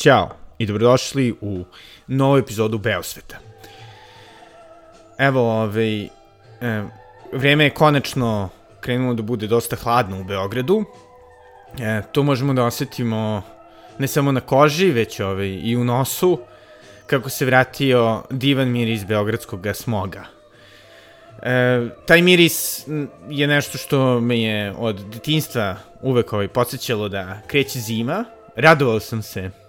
Ćao i dobrodošli u novu epizodu Beosveta. Evo, ovaj, e, vreme je konačno krenulo da bude dosta hladno u Beogradu. E, to možemo da osetimo ne samo na koži, već ovaj, i u nosu, kako se vratio divan miris beogradskog smoga. E, taj miris je nešto što me je od detinstva uvek ovaj, podsjećalo da kreće zima. Radovao sam se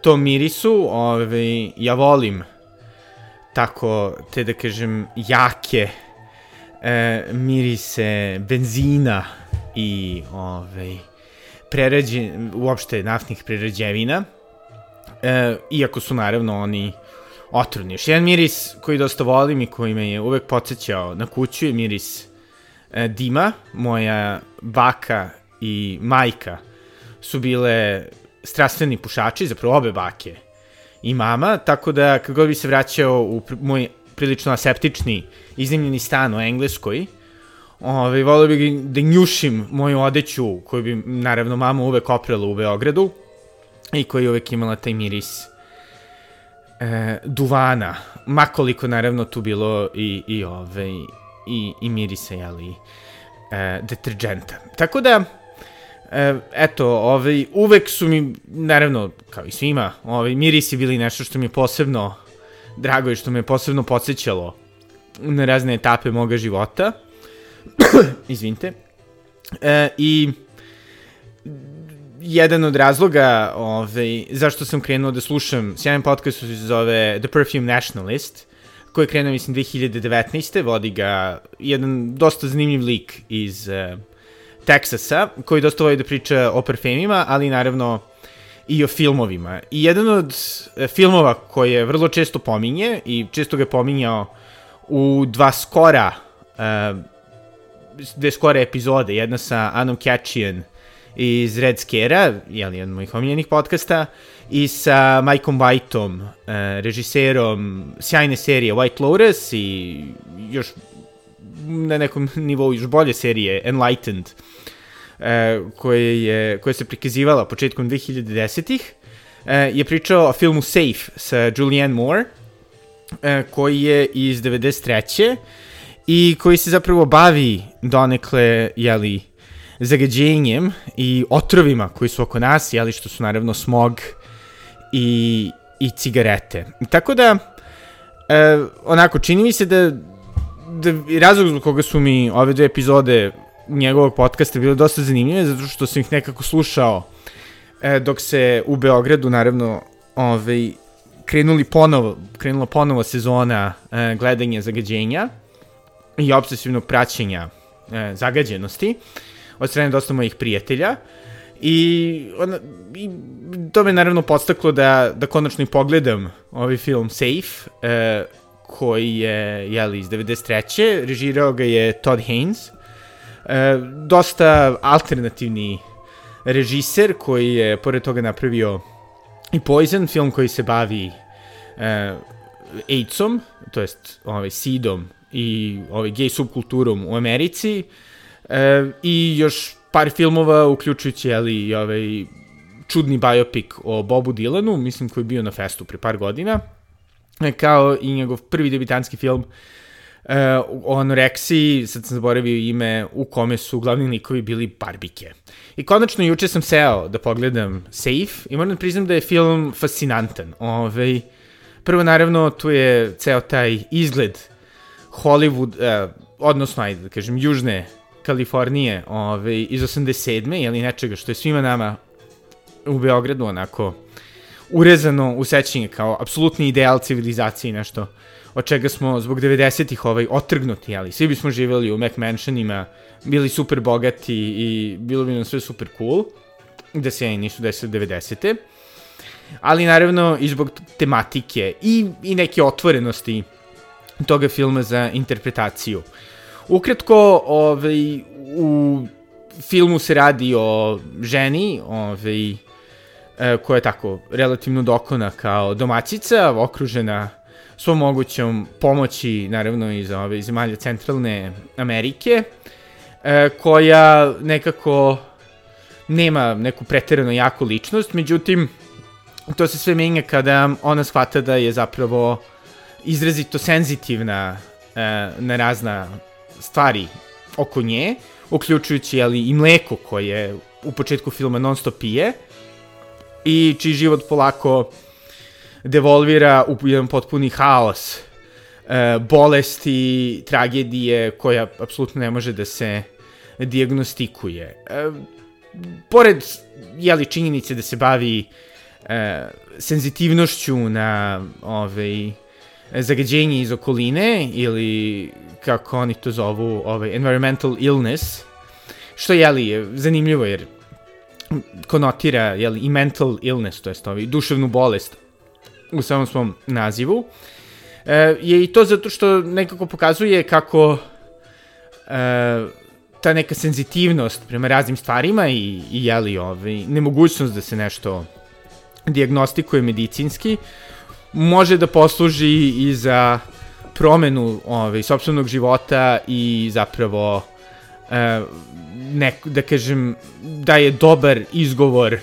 tom mirisu, ovaj, ja volim tako, te da kažem, jake e, mirise benzina i ovaj, prerađe, uopšte naftnih prerađevina, e, iako su naravno oni otrovni. Još jedan miris koji dosta volim i koji me je uvek podsjećao na kuću je miris e, dima. Moja baka i majka su bile strastveni pušači, zapravo obe bake i mama, tako da kad god bi se vraćao u moj prilično aseptični iznimljeni stan u Engleskoj, Ove, volio bih da njušim moju odeću koju bi naravno mama uvek oprala u Beogradu i koja je uvek imala taj miris e, duvana, makoliko naravno tu bilo i, i, ove, i, i mirisa, jeli, e, deterđenta. Tako da, e, eto, ovaj, uvek su mi, naravno, kao i svima, ovaj, mirisi bili nešto što mi je posebno drago i što me posebno podsjećalo na razne etape moga života. Izvinite. E, I jedan od razloga ovaj, zašto sam krenuo da slušam sjajan podcast se zove The Perfume Nationalist, koji je krenuo, mislim, 2019. Vodi ga jedan dosta zanimljiv lik iz uh, Teksasa, koji dosta voli da priča o parfemima, ali naravno i o filmovima. I jedan od uh, filmova koje je vrlo često pominje, i često ga je pominjao u dva skora, uh, dve skore epizode, jedna sa Anom Catchian iz Red Scare-a, jel, jedan od mojih omiljenih podcasta, i sa Mikeom Whiteom, uh, režiserom sjajne serije White Lotus i još na nekom nivou još bolje serije Enlightened, uh, koje, je, koja se prikazivala početkom 2010-ih, uh, je pričao o filmu Safe sa Julianne Moore, uh, koji je iz 93. i koji se zapravo bavi donekle, jeli, zagađenjem i otrovima koji su oko nas, jeli što su naravno smog i, i cigarete. Tako da, e, onako, čini mi se da, da razlog zbog koga su mi ove dve epizode njegovog podcasta bile dosta zanimljive, zato što sam ih nekako slušao e, dok se u Beogradu, naravno, ovaj, krenuli ponovo, krenula ponovo sezona e, gledanja zagađenja i obsesivnog praćenja e, zagađenosti. Od strane dosta mojih prijatelja. I, ona, i to me naravno podstaklo da, da konačno i pogledam ovaj film Safe, e, koji je, jeli, iz 93. Režirao ga je Todd Haynes. E, dosta alternativni režiser koji je, pored toga, napravio i Poison, film koji se bavi e, AIDS-om, to jest ovaj, SID-om i ovaj, gej subkulturom u Americi. E, I još par filmova, uključujući ali, ovaj čudni biopik o Bobu Dylanu, mislim koji je bio na festu pre par godina, e, kao i njegov prvi debitanski film e, o anoreksiji, sad sam zaboravio ime, u kome su glavni likovi bili barbike. I konačno juče sam seo da pogledam Safe i moram da priznam da je film fascinantan. Ove, prvo, naravno, tu je ceo taj izgled Hollywood, eh, odnosno, ajde da kažem, južne Kalifornije ove, iz 87. ili nečega što je svima nama u Beogradu onako urezano u sećanje kao apsolutni ideal civilizacije i nešto od čega smo zbog 90-ih ovaj, otrgnuti, ali svi bismo živjeli u McMansionima, bili super bogati i bilo bi nam sve super cool, da se nisu desili 90. Ali naravno i zbog tematike i, i neke otvorenosti toga filma za interpretaciju. Ukratko, ovaj, u filmu se radi o ženi, ovaj, e, koja je tako relativno dokona kao domaćica, okružena svom mogućom pomoći, naravno iz ove zemalja centralne Amerike, e, koja nekako nema neku preterano jaku ličnost, međutim, to se sve menja kada ona shvata da je zapravo izrazito senzitivna e, na razna stvari oko nje, uključujući ali, i mleko koje u početku filma non stop pije i čiji život polako devolvira u jedan potpuni haos e, bolesti, tragedije koja apsolutno ne može da se diagnostikuje. E, pored jeli, činjenice da se bavi e, senzitivnošću na ovaj, zagađenje iz okoline ili kako oni to zovu ovaj, environmental illness, što jeli, je zanimljivo jer konotira jeli, i mental illness, to jest ovaj, duševnu bolest u samom svom nazivu, e, je i to zato što nekako pokazuje kako e, ta neka senzitivnost prema raznim stvarima i, i jeli, ovaj, nemogućnost da se nešto diagnostikuje medicinski, može da posluži i za promenu ovaj, sobstvenog života i zapravo e, nek, da kažem da je dobar izgovor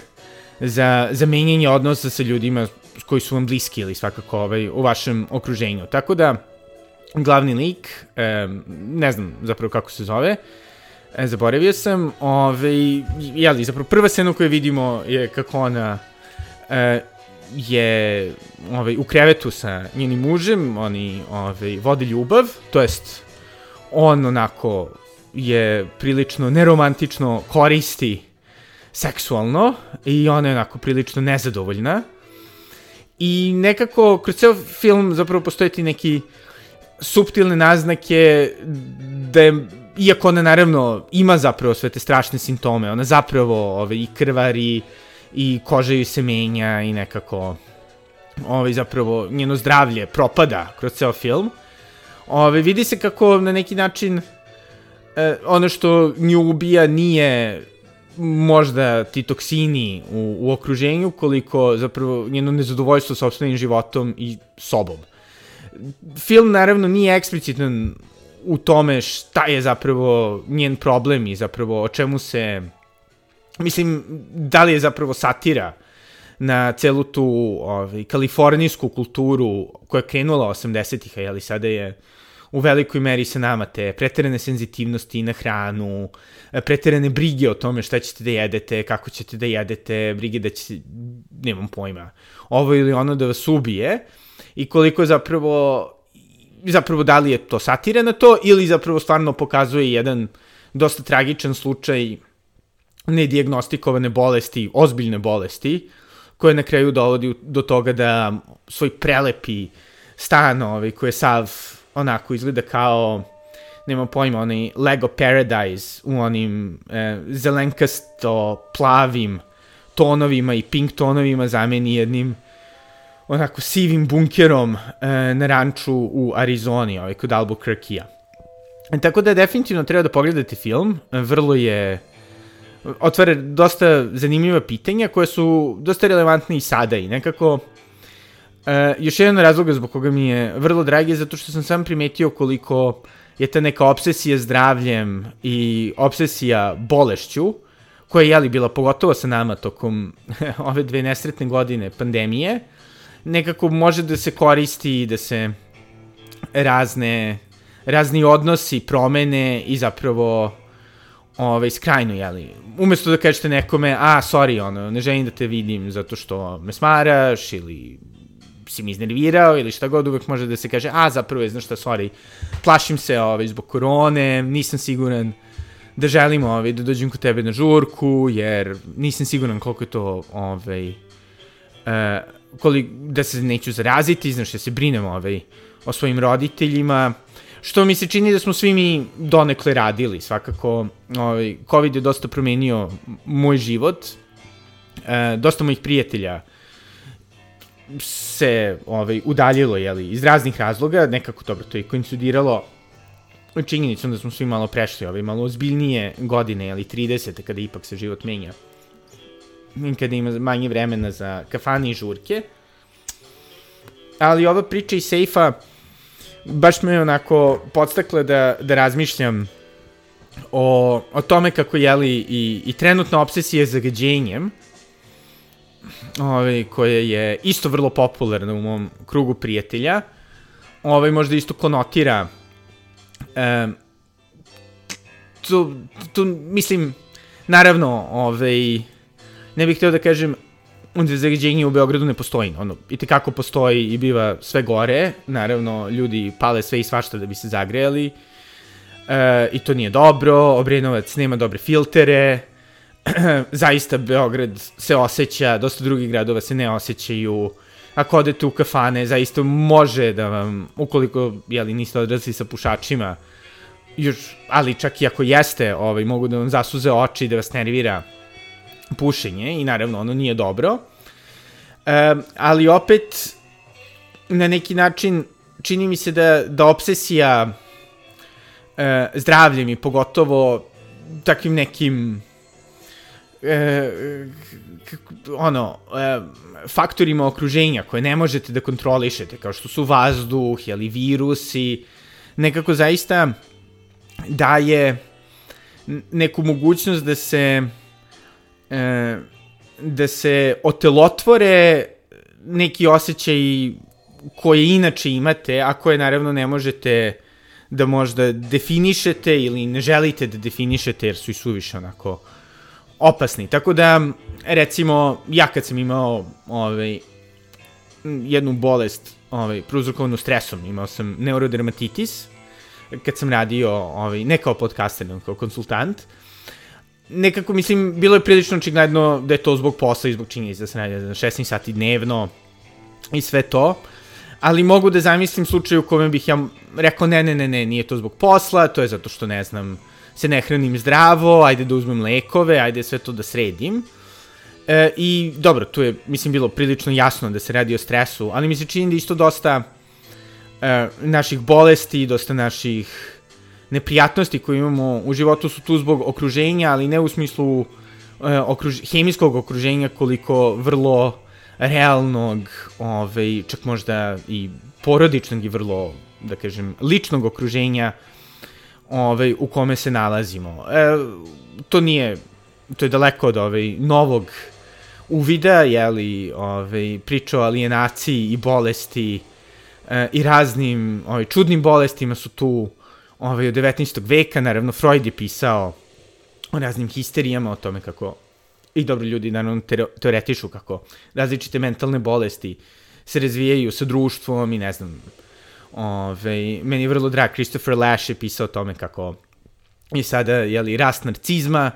za, za menjanje odnosa sa ljudima koji su vam bliski ili svakako ovaj, u vašem okruženju. Tako da, glavni lik, e, ne znam zapravo kako se zove, e, zaboravio sam, ovaj, jeli, zapravo prva scena koju vidimo je kako ona e, je ovaj, u krevetu sa njenim mužem, oni ovaj, vode ljubav, to jest on onako je prilično neromantično koristi seksualno i ona je onako prilično nezadovoljna. I nekako kroz ceo film zapravo postoje ti neki subtilne naznake da je, iako ona naravno ima zapravo sve te strašne simptome, ona zapravo ove, i krvari i koža joj se menja i nekako ovaj, zapravo njeno zdravlje propada kroz ceo film. Ove, vidi se kako na neki način e, ono što nju ubija nije možda ti toksini u, u okruženju, koliko zapravo njeno nezadovoljstvo sobstvenim životom i sobom. Film naravno nije eksplicitan u tome šta je zapravo njen problem i zapravo o čemu se mislim, da li je zapravo satira na celu tu ovaj, kalifornijsku kulturu koja je krenula 80-ih, ali sada je u velikoj meri sa nama te preterane senzitivnosti na hranu, preterane brige o tome šta ćete da jedete, kako ćete da jedete, brige da ćete, nemam pojma, ovo ili ono da vas ubije i koliko zapravo zapravo da li je to satira na to ili zapravo stvarno pokazuje jedan dosta tragičan slučaj nediagnostikovane bolesti, ozbiljne bolesti, koje na kraju dovodi do toga da svoj prelepi stan, ovaj, koji je sav onako izgleda kao nema pojma, onaj Lego Paradise u onim e, zelenkasto plavim tonovima i pink tonovima zameni jednim onako sivim bunkerom e, na ranču u Arizoni, ovaj, kod Albuquerque-a. E, tako da definitivno treba da pogledate film, vrlo je otvara dosta zanimljiva pitanja koje su dosta relevantne i sada i nekako e, još jedan razlog zbog koga mi je vrlo dragi je zato što sam sam primetio koliko je ta neka obsesija zdravljem i obsesija bolešću koja je jeli bila pogotovo sa nama tokom ove dve nesretne godine pandemije nekako može da se koristi i da se razne razni odnosi promene i zapravo ovaj, skrajno, jeli, umesto da kažete nekome, a, sorry, ono, ne želim da te vidim zato što me smaraš ili si mi iznervirao ili šta god, uvek može da se kaže, a, zapravo je, znaš šta, sorry, plašim se ovaj, zbog korone, nisam siguran da želim ovaj, da dođem kod tebe na žurku, jer nisam siguran koliko je to, ovaj, uh, koliko, da se neću zaraziti, znaš, da se brinem ovaj, o svojim roditeljima, što mi se čini da smo svi mi donekle radili, svakako, ovaj, COVID je dosta promenio moj život, e, dosta mojih prijatelja se ovaj, udaljilo jeli, iz raznih razloga, nekako dobro to je koincidiralo činjenicom da smo svi malo prešli, ovaj, malo ozbiljnije godine, jeli, 30. kada ipak se život menja. Kada ima manje vremena za kafane i žurke. Ali ova priča iz sejfa, baš me onako podstakle da, da razmišljam o, o tome kako, jeli, i, i trenutna obsesija zagađenjem ovaj, koja je isto vrlo popularna u mom krugu prijatelja, ovaj, možda isto konotira um, to, to, mislim, naravno, ovaj, ne bih hteo da kažem, zagađenje u Beogradu ne postoji, ono, i tekako postoji i biva sve gore, naravno, ljudi pale sve i svašta da bi se zagrejali, e, i to nije dobro, Obrenovac nema dobre filtere, zaista Beograd se osjeća, dosta drugih gradova se ne osjećaju, ako odete u kafane, zaista može da vam, ukoliko jeli, niste odrasli sa pušačima, još, ali čak i ako jeste, ovaj, mogu da vam zasuze oči da vas nervira pušenje i naravno ono nije dobro. E, ali opet, na neki način, čini mi se da, da obsesija e, zdravljem i pogotovo takvim nekim e, ono, e, faktorima okruženja koje ne možete da kontrolišete, kao što su vazduh, jeli, virusi, nekako zaista daje neku mogućnost da se e, da se otelotvore neki osjećaj koje inače imate, a koje naravno ne možete da možda definišete ili ne želite da definišete jer su i suviše onako opasni. Tako da, recimo, ja kad sam imao ovaj, jednu bolest ovaj, prouzrokovanu stresom, imao sam neurodermatitis, kad sam radio, ovaj, ne kao podcaster, nego kao konsultant, nekako, mislim, bilo je prilično očigledno da je to zbog posla i zbog činjenica da se radi 16 sati dnevno i sve to, ali mogu da zamislim slučaj u kojem bih ja rekao ne, ne, ne, ne, nije to zbog posla, to je zato što, ne znam, se ne hranim zdravo, ajde da uzmem lekove, ajde sve to da sredim. E, I dobro, tu je, mislim, bilo prilično jasno da se radi o stresu, ali mi se čini da isto dosta e, naših bolesti, dosta naših neprijatnosti koje imamo u životu su tu zbog okruženja, ali ne u smislu e, okruž, hemijskog okruženja koliko vrlo realnog, ovaj, čak možda i porodičnog i vrlo, da kažem, ličnog okruženja ovaj, u kome se nalazimo. E, to nije, to je daleko od ovaj, novog uvida, jeli, ovaj, priča o alijenaciji i bolesti e, i raznim ovaj, čudnim bolestima su tu ovaj, od 19. veka, naravno Freud je pisao o raznim histerijama, o tome kako, i dobro ljudi naravno teoretišu kako različite mentalne bolesti se razvijaju sa društvom i ne znam, Ove, meni je vrlo drag, Christopher Lash je pisao o tome kako je sada, jeli, rast narcizma,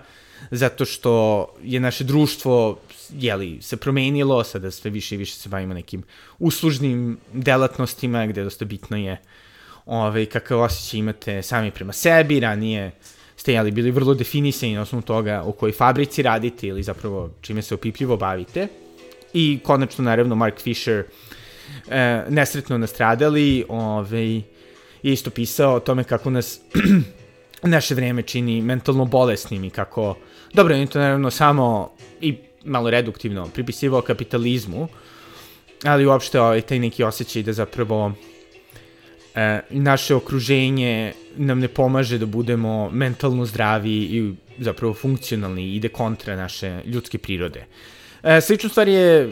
zato što je naše društvo, jeli, se promenilo, sada sve više i više se bavimo nekim uslužnim delatnostima, gde dosta bitno je ove, kakav osjećaj imate sami prema sebi, ranije ste jeli, bili vrlo definisani na osnovu toga u kojoj fabrici radite ili zapravo čime se opipljivo bavite. I konačno, naravno, Mark Fisher uh, e, nesretno nastradali, ovaj, isto pisao o tome kako nas naše vreme čini mentalno bolesnim i kako, dobro, on to naravno samo i malo reduktivno pripisivao kapitalizmu, ali uopšte ovaj, taj neki osjećaj da zapravo e, naše okruženje nam ne pomaže da budemo mentalno zdravi i zapravo funkcionalni i ide kontra naše ljudske prirode. E, sličnu stvar je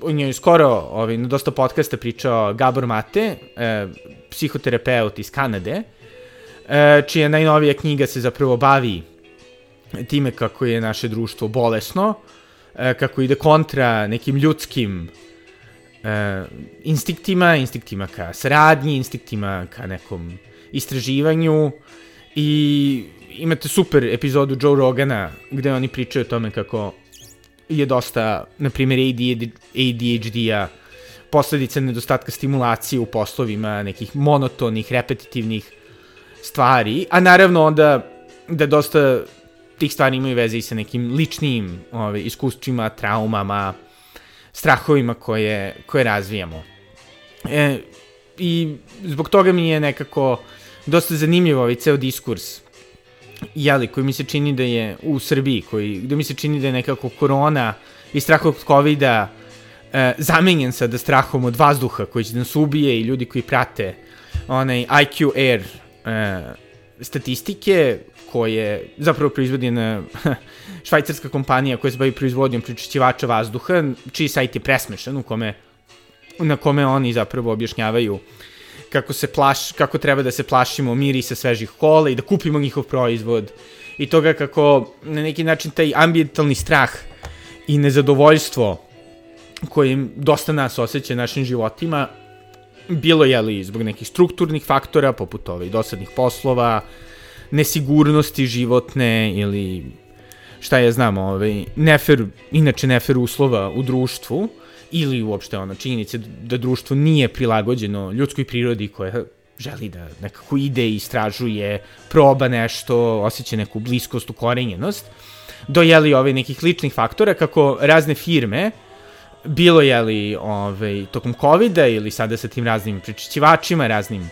o njoj skoro ovaj, na dosta podcasta pričao Gabor Mate, e, psihoterapeut iz Kanade, e, čija najnovija knjiga se zapravo bavi time kako je naše društvo bolesno, e, kako ide kontra nekim ljudskim e, instiktima, instiktima ka saradnji, instiktima ka nekom istraživanju. I imate super epizodu Joe Rogana gde oni pričaju o tome kako je dosta, na primjer, ADHD-a, posledica nedostatka stimulacije u poslovima, nekih monotonih, repetitivnih stvari, a naravno onda da dosta tih stvari imaju veze i sa nekim ličnim ove, ovaj, iskustvima, traumama, strahovima koje, koje razvijamo. E, I zbog toga mi je nekako dosta zanimljivo ovaj ceo diskurs jeli, koji mi se čini da je u Srbiji, koji, gde mi se čini da je nekako korona i strah od COVID-a e, zamenjen sada strahom od vazduha koji će da nas ubije i ljudi koji prate onaj IQ Air e, statistike koje zapravo proizvodi na švajcarska kompanija koja se bavi proizvodnjom pričišćivača vazduha, čiji sajt je presmešan u kome na kome oni zapravo objašnjavaju kako se plaš, kako treba da se plašimo mirisa svežih kola i da kupimo njihov proizvod. I toga kako na neki način taj ambientalni strah i nezadovoljstvo koje dosta nas osjeća našim životima bilo je li zbog nekih strukturnih faktora poput ovaj dosadnih poslova, nesigurnosti životne ili šta je znam, ovaj, nefer, inače nefer uslova u društvu, ili uopšte ono činjenice da društvo nije prilagođeno ljudskoj prirodi koja želi da nekako ide istražuje, proba nešto, osjeća neku bliskost, ukorenjenost, do jeli ove nekih ličnih faktora kako razne firme, bilo je li ovaj, tokom covid ili sada sa tim raznim prečišćivačima, raznim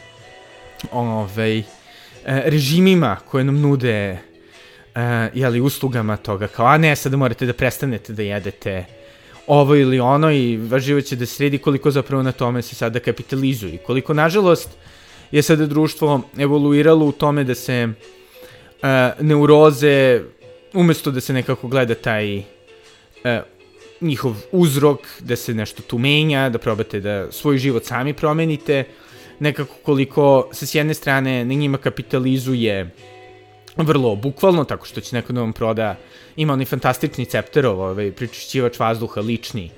ovaj, režimima koje nam nude jeli, uslugama toga, kao a ne, sada morate da prestanete da jedete ovo ili ono i vaš život će da sredi koliko zapravo na tome se sada kapitalizuje. Koliko, nažalost, je sada društvo evoluiralo u tome da se uh, neuroze, umesto da se nekako gleda taj uh, njihov uzrok, da se nešto tu menja, da probate da svoj život sami promenite, nekako koliko se s jedne strane na njima kapitalizuje vrlo bukvalno, tako što će neko da vam proda, ima onaj fantastični cepterov, ovaj, pričišćivač vazduha, lični,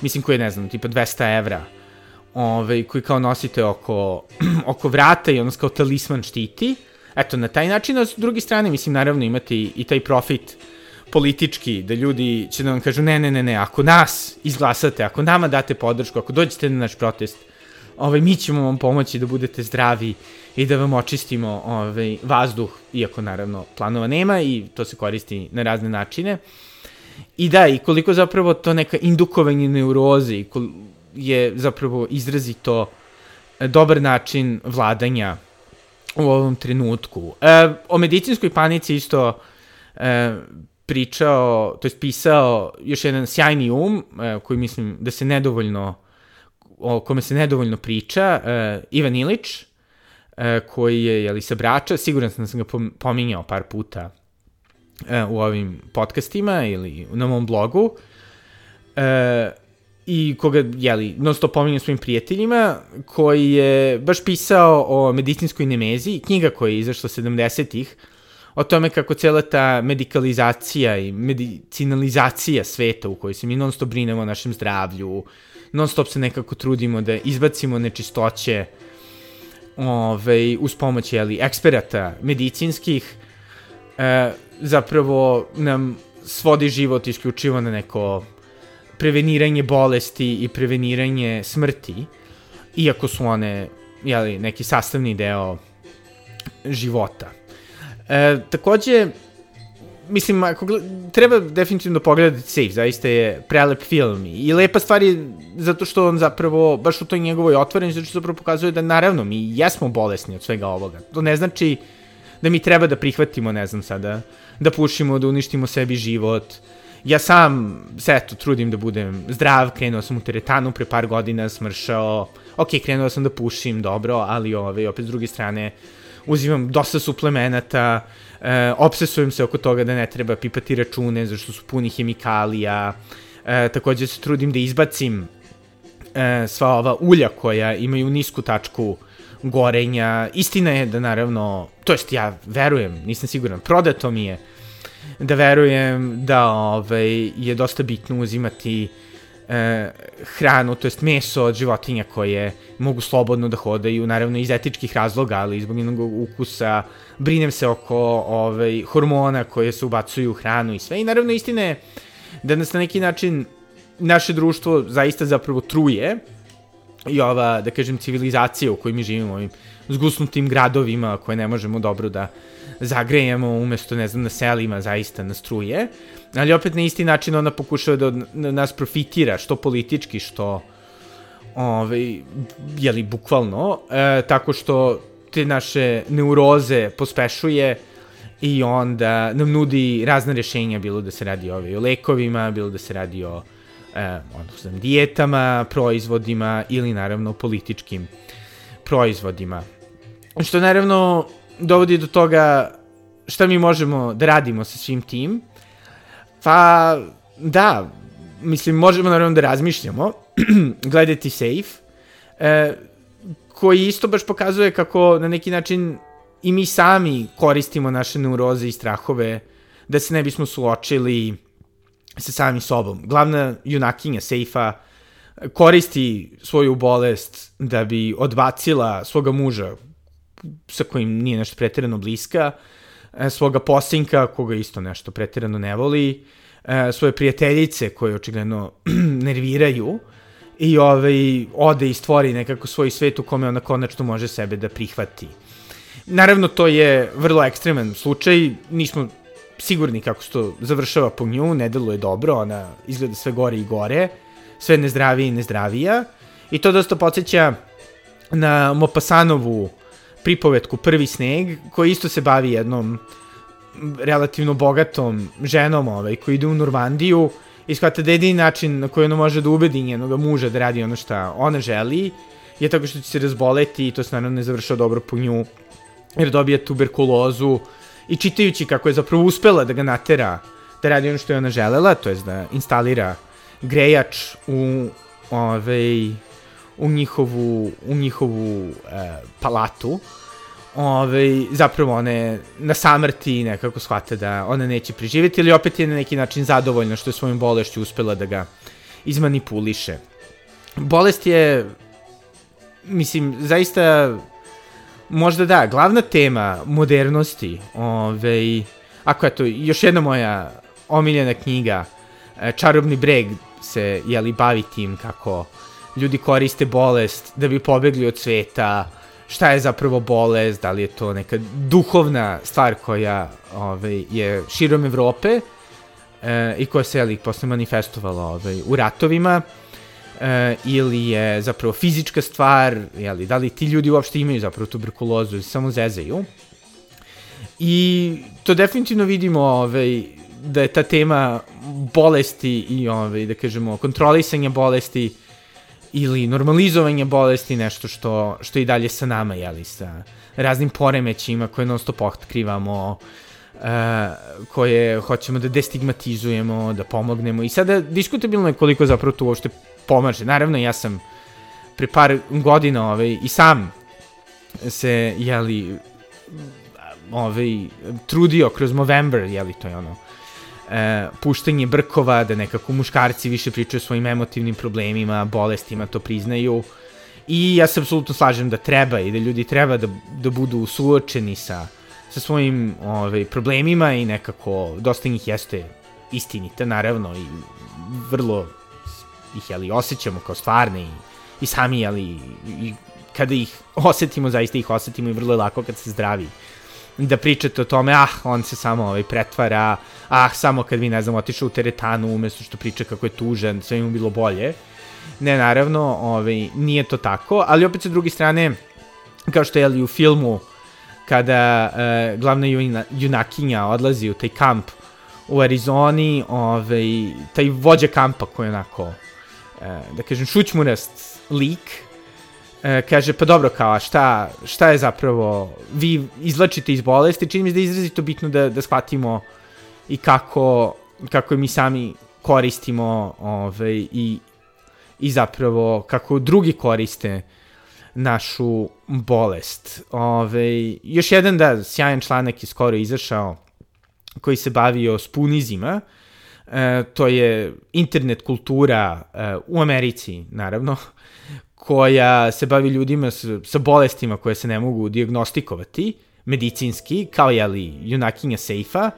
mislim koji je, ne znam, tipa 200 evra, ovaj, koji kao nosite oko, oko vrata i ono kao talisman štiti, eto, na taj način, a s druge strane, mislim, naravno imate i, i taj profit politički, da ljudi će da vam kažu, ne, ne, ne, ne, ako nas izglasate, ako nama date podršku, ako dođete na naš protest, ovaj, mi ćemo vam pomoći da budete zdravi i da vam očistimo ovaj, vazduh, iako naravno planova nema i to se koristi na razne načine. I da, i koliko zapravo to neka indukovanje neuroze je zapravo izrazito e, dobar način vladanja u ovom trenutku. E, o medicinskoj panici isto e, pričao, to je pisao još jedan sjajni um, e, koji mislim da se nedovoljno o kome se nedovoljno priča, uh, Ivan Ilić, uh, koji je jeli, sa Brača, siguran sam da sam ga pominjao par puta uh, u ovim podcastima ili na mom blogu, uh, i koga, jeli, non stop pominjam svojim prijateljima, koji je baš pisao o medicinskoj nemezi, knjiga koja je izašla 70-ih, o tome kako cela ta medikalizacija i medicinalizacija sveta u kojoj se mi non stop brinemo o našem zdravlju, uh, non stop se nekako trudimo da izbacimo nečistoće ovaj, uz pomoć jeli, eksperata medicinskih, e, zapravo nam svodi život isključivo na neko preveniranje bolesti i preveniranje smrti, iako su one jeli, neki sastavni deo života. E, takođe, mislim, ako gled, treba definitivno pogledati Safe, zaista je prelep film i lepa stvar je zato što on zapravo, baš u toj njegovoj otvorenosti, zato što zapravo pokazuje da naravno mi jesmo bolesni od svega ovoga. To ne znači da mi treba da prihvatimo, ne znam sada, da pušimo, da uništimo sebi život. Ja sam se eto trudim da budem zdrav, krenuo sam u teretanu pre par godina, smršao, ok, krenuo sam da pušim, dobro, ali ove, opet s druge strane, uzimam dosta suplemenata, e, obsesujem se oko toga da ne treba pipati račune zašto su puni hemikalija, e, takođe se trudim da izbacim e, sva ova ulja koja imaju nisku tačku gorenja. Istina je da naravno, to jest ja verujem, nisam siguran, prodato mi je da verujem da ovaj, je dosta bitno uzimati e, hranu, to jest meso od životinja koje mogu slobodno da hodaju, naravno iz etičkih razloga, ali zbog njenog ukusa, brinem se oko ovaj, hormona koje se ubacuju u hranu i sve. I naravno istina je da nas na neki način naše društvo zaista zapravo truje i ova, da kažem, civilizacija u kojoj mi živimo, ovim zgusnutim gradovima koje ne možemo dobro da zagrejemo umesto, ne znam, na selima zaista nas truje, ali opet na isti način ona pokušava da nas profitira, što politički, što ovaj, jeli, bukvalno, e, tako što te naše neuroze pospešuje i onda nam nudi razne rešenja, bilo da se radi ovaj, o lekovima, bilo da se radi o e, znam, dijetama, proizvodima ili naravno političkim proizvodima. Što naravno dovodi do toga šta mi možemo da radimo sa svim tim. Pa, da, mislim, možemo naravno da razmišljamo, gledati safe, e, koji isto baš pokazuje kako na neki način i mi sami koristimo naše neuroze i strahove da se ne bismo suočili sa samim sobom. Glavna junakinja Seifa koristi svoju bolest da bi odbacila svoga muža sa kojim nije nešto pretirano bliska, e, svoga posinka koga isto nešto pretirano ne voli, e, svoje prijateljice koje očigledno nerviraju i ovaj, ode i stvori nekako svoj svet u kome ona konačno može sebe da prihvati. Naravno, to je vrlo ekstreman slučaj, nismo sigurni kako se to završava po nju, ne deluje dobro, ona izgleda sve gore i gore, sve nezdravije i nezdravija, i to dosta podsjeća na Mopasanovu pripovetku Prvi sneg, koji isto se bavi jednom relativno bogatom ženom ovaj, koji ide u Normandiju i shvata da jedini način na koji ona može da ubedi njenog muža da radi ono što ona želi je tako što će se razboleti i to se naravno ne završava dobro po nju jer dobija tuberkulozu i čitajući kako je zapravo uspela da ga natera da radi ono što je ona želela, to je da instalira grejač u ovaj, u njihovu, u njihovu e, palatu, ovaj, zapravo one na samrti nekako shvate da ona neće preživeti, ili opet je na neki način zadovoljna što je svojom bolešću uspela da ga izmanipuliše. Bolest je, mislim, zaista možda da, glavna tema modernosti, ovaj, ako je to još jedna moja omiljena knjiga, e, Čarobni breg se, jeli, bavi tim kako ljudi koriste bolest da bi pobegli od sveta, šta je zapravo bolest, da li je to neka duhovna stvar koja ovaj, je širom Evrope e, i koja se, jeli, posle manifestovala ovaj, u ratovima, e, ili je zapravo fizička stvar, jeli, da li ti ljudi uopšte imaju zapravo tuberkulozu samo zezaju. I to definitivno vidimo ovaj, da je ta tema bolesti i ovaj, da kažemo kontrolisanja bolesti ili normalizovanje bolesti nešto što, što i dalje sa nama, jeli, sa raznim poremećima koje non stop otkrivamo, uh, koje hoćemo da destigmatizujemo, da pomognemo. I sada diskutabilno je koliko zapravo to uopšte pomaže. Naravno, ja sam pre par godina ovaj, i sam se, jeli, ovaj, trudio kroz Movember, jeli, to je ono, e, puštanje brkova, da nekako muškarci više pričaju o svojim emotivnim problemima, bolestima, to priznaju. I ja se apsolutno slažem da treba i da ljudi treba da, da budu suočeni sa, sa svojim ovaj, problemima i nekako dosta njih jeste istinite, naravno, i vrlo ih jeli, osjećamo kao stvarne i, i sami, jeli, i kada ih osetimo, zaista ih osetimo i vrlo je lako kad se zdravi da pričate o tome, ah, on se samo ovaj, pretvara, ah, samo kad vi, ne znam, otišao u teretanu umesto što priča kako je tužan, sve mu bilo bolje. Ne, naravno, ovaj, nije to tako, ali opet sa druge strane, kao što je ali u filmu, kada uh, glavna juna, junakinja odlazi u taj kamp u Arizoni, ovaj, taj vođa kampa koji je onako, uh, da kažem, šućmurast lik, e, kaže, pa dobro, kao, šta, šta je zapravo, vi izlačite iz bolesti, čini mi da je izrazito bitno da, da shvatimo i kako, kako mi sami koristimo ovaj, i, i zapravo kako drugi koriste našu bolest. Ove, ovaj, još jedan da, sjajan članak je skoro izašao koji se bavio spunizima, e, to je internet kultura e, u Americi, naravno, koja se bavi ljudima sa, sa bolestima koje se ne mogu diagnostikovati medicinski, kao jeli junakinja Seifa,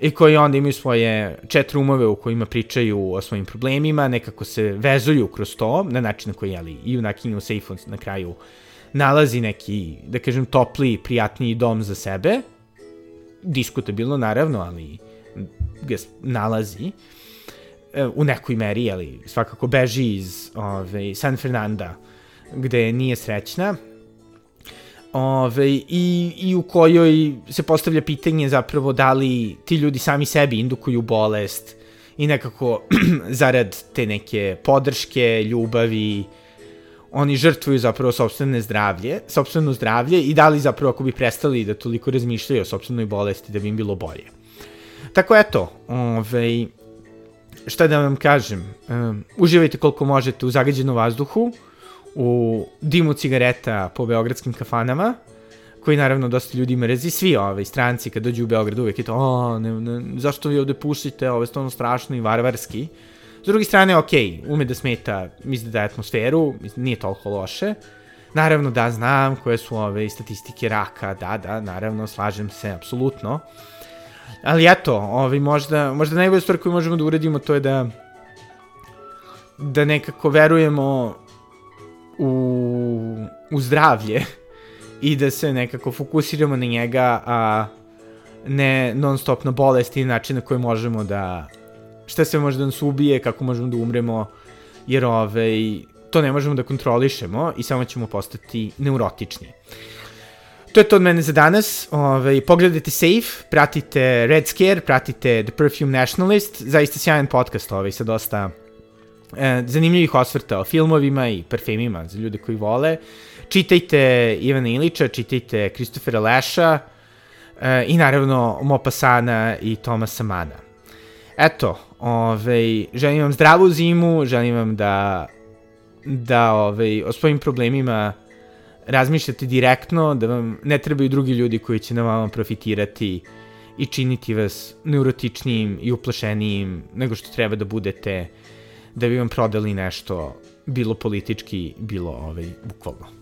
i koji onda imaju svoje četiri umove u kojima pričaju o svojim problemima, nekako se vezuju kroz to, na način na koji jeli i junakinja u Seifu na kraju nalazi neki, da kažem, topli, prijatniji dom za sebe, diskutabilno naravno, ali ga nalazi. Uh, u nekoj meri, ali svakako beži iz ove, San Fernanda, gde nije srećna, ove, i, i u kojoj se postavlja pitanje zapravo da li ti ljudi sami sebi indukuju bolest i nekako zarad te neke podrške, ljubavi, oni žrtvuju zapravo sobstvene zdravlje, sobstveno zdravlje i da li zapravo ako bi prestali da toliko razmišljaju o sobstvenoj bolesti da bi im bilo bolje. Tako eto, ovaj, šta da vam kažem, um, uživajte koliko možete u zagađenom vazduhu, u dimu cigareta po beogradskim kafanama, koji naravno dosta ljudi mrezi, svi ovaj, stranci kad dođu u Beograd uvek je to, o, ne, ne, zašto vi ovde pušite, ovo je stvarno strašno i varvarski. S druge strane, ok, ume da smeta, misli da je atmosferu, nije toliko loše. Naravno da znam koje su ove statistike raka, da, da, naravno, slažem se, apsolutno. Ali eto, ovaj, možda, možda najbolja stvar koju možemo da uradimo to je da da nekako verujemo u, u zdravlje i da se nekako fokusiramo na njega, a ne non stop na bolesti i način na koji možemo da šta sve može da nas ubije, kako možemo da umremo, jer ovaj, to ne možemo da kontrolišemo i samo ćemo postati neurotični. To je to od mene za danas. Ove, ovaj, pogledajte Safe, pratite Red Scare, pratite The Perfume Nationalist. Zaista sjajan podcast ovaj, sa dosta e, zanimljivih osvrta o filmovima i parfemima za ljude koji vole. Čitajte Ivana Ilića, čitajte Kristofera Leša e, i naravno Mopasana i Tomasa Mana. Eto, ovaj, želim vam zdravu zimu, želim vam da, da ovaj, o svojim problemima razmišljate direktno, da vam ne trebaju drugi ljudi koji će na vama profitirati i činiti vas neurotičnijim i uplašenijim nego što treba da budete da bi vam prodali nešto bilo politički, bilo ovaj, bukvalno.